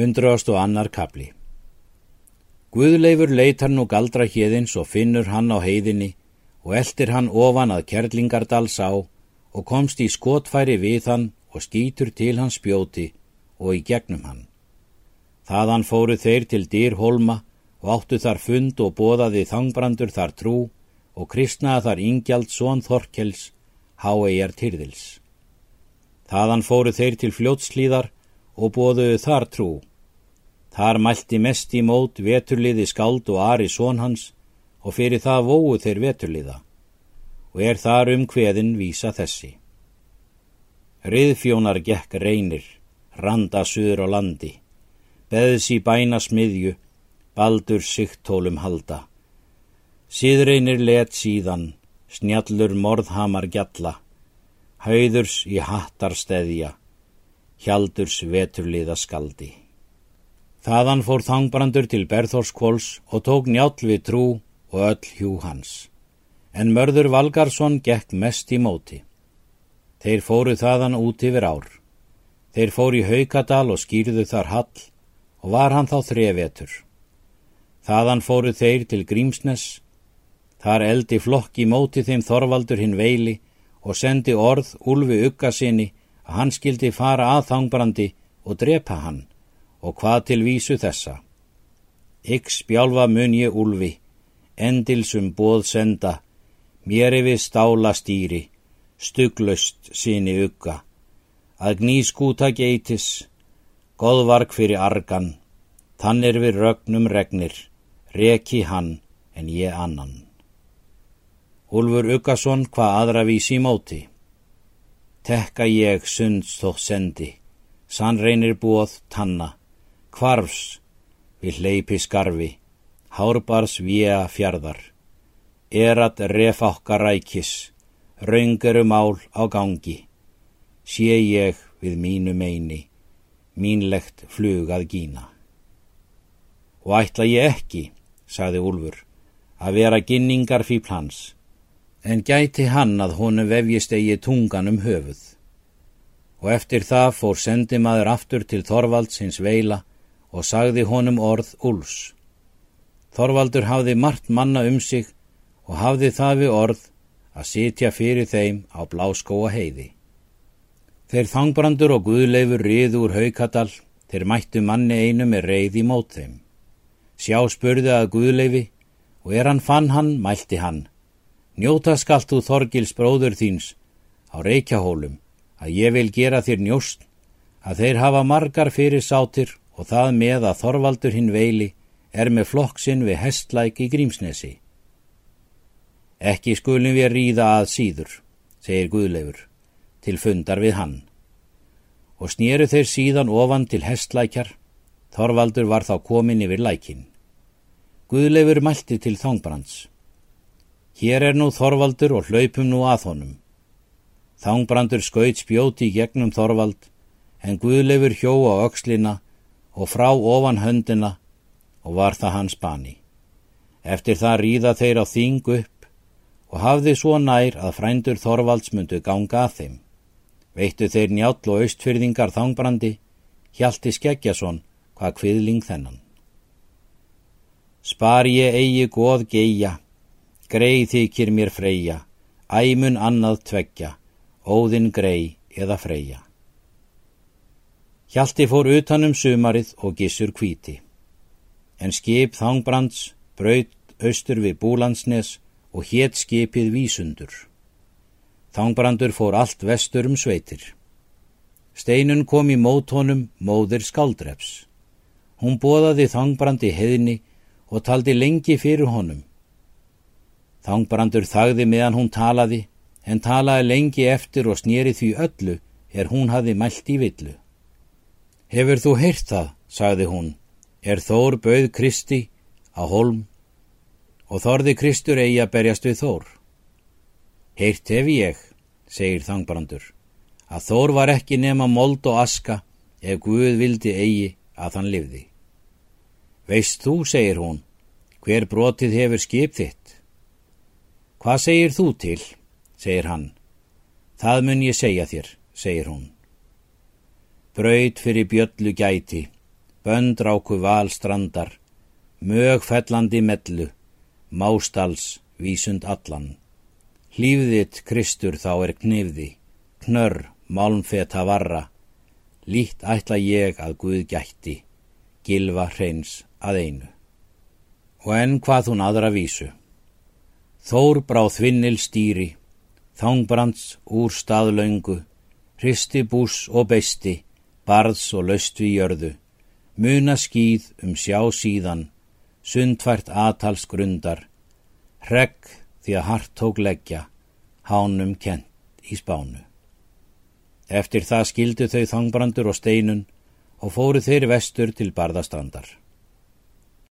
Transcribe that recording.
Hundraðast og annar kapli. Guðleifur leitar nú galdra hérins og finnur hann á heiðinni og eldir hann ofan að Kerlingardals á og komst í skotfæri við hann og skýtur til hans spjóti og í gegnum hann. Þaðan fóru þeir til dýrholma og áttu þar fund og bóðaði þangbrandur þar trú og kristnaði þar yngjald són Þorkels, háeigjar Tyrðils. Þaðan fóru þeir til fljótslíðar og bóðuðu þar trú. Þar mælti mest í mót veturliði skald og ari són hans og fyrir það vóu þeir veturliða og er þar um hveðin vísa þessi. Riðfjónar gekk reynir, randa suður á landi, beðs í bæna smiðju, baldur sigtólum halda. Síðreinir let síðan, snjallur morðhamar gjalla, hauðurs í hattar steðja, Hjaldurs veturliða skaldi. Þaðan fór þangbrandur til Berþórskvóls og tók njál við trú og öll hjú hans. En mörður Valgarsson gekk mest í móti. Þeir fóru þaðan út yfir ár. Þeir fóru í Haukadal og skýrðu þar hall og var hann þá þrevetur. Þaðan fóru þeir til Grímsnes. Þar eldi flokk í móti þeim Þorvaldur hinn veili og sendi orð Úlfi Ugga sinni að hann skildi fara að þangbrandi og drepa hann og hvað til vísu þessa. Yggs bjálfa mun ég úlfi, endilsum bóð senda, mér yfir stála stýri, stugglöst síni ugga, að gní skúta geitis, goðvark fyrir argan, þann er við rögnum regnir, reki hann en ég annan. Úlfur Uggason hvað aðra vísi móti. Tekka ég sunds þó sendi, sannreinir búað tanna, kvarfs við hleypi skarfi, hárbars vía fjardar, erat refákka rækis, raungeru mál á gangi, sé ég við mínu meini, mínlegt flugað gína. Og ætla ég ekki, sagði Úlfur, að vera ginningar fyrir plans, en gæti hann að honum vefjist eigi tungan um höfuð. Og eftir það fór sendimaður aftur til Þorvalds hins veila og sagði honum orð úls. Þorvaldur hafði margt manna um sig og hafði það við orð að sitja fyrir þeim á bláskóa heiði. Þeir þangbrandur og guðleifur riðu úr haukadal, þeir mættu manni einu með reið í mót þeim. Sjá spurði að guðleifi og er hann fann hann, mælti hann. Njóta skalt þú Þorgils bróður þíns á reykjahólum að ég vil gera þér njóst að þeir hafa margar fyrir sátir og það með að Þorvaldur hinn veili er með flokksinn við hestlæk í Grímsnesi. Ekki skulum við ríða að síður, segir Guðleifur, til fundar við hann. Og snýru þeir síðan ofan til hestlækjar, Þorvaldur var þá komin yfir lækin. Guðleifur mælti til þángbrands. Hér er nú Þorvaldur og hlaupum nú að honum. Þangbrandur skaut spjóti gegnum Þorvald, en Guðleifur hjó á aukslina og frá ofan höndina og var það hans bani. Eftir það ríða þeir á þing upp og hafði svo nær að frændur Þorvalds myndu ganga að þeim. Veittu þeir njáll og austfyrðingar þangbrandi, hjalti Skeggjason hvað kviðling þennan. Spar ég eigi góð geia, Grei þykir mér freyja, æmun annað tveggja, óðinn grei eða freyja. Hjalti fór utanum sumarið og gissur kvíti. En skip þangbrands braut austur við Búlandsnes og hétt skipið vísundur. Þangbrandur fór allt vestur um sveitir. Steinun kom í mótónum móðir skaldreps. Hún bóðaði þangbrandi heðni og taldi lengi fyrir honum. Þangbrandur þagði meðan hún talaði, en talaði lengi eftir og snýri því öllu er hún hafi mælt í villu. Hefur þú heyrt það, sagði hún, er Þór bauð Kristi á holm og þorði Kristur eigi að berjast við Þór. Heyrt hef ég, segir Þangbrandur, að Þór var ekki nema mold og aska ef Guð vildi eigi að hann livði. Veist þú, segir hún, hver brotið hefur skip þitt? Hvað segir þú til? segir hann. Það mun ég segja þér, segir hún. Braut fyrir bjöllu gæti, böndráku valstrandar, mögfellandi mellu, mástals vísund allan. Hlýfðitt Kristur þá er knifði, knörr, málmfeta varra, lít ætla ég að Guð gætti, gilva hreins að einu. Og enn hvað hún aðra vísu. Þór bráð þvinnil stýri, þangbrands úr staðlaungu, hristi bús og beisti, barðs og laust við jörðu, muna skýð um sjá síðan, sundfært atals grundar, hregg því að hart tók leggja, hánum kent í spánu. Eftir það skildu þau þangbrandur og steinun og fóru þeir vestur til barðastrandar.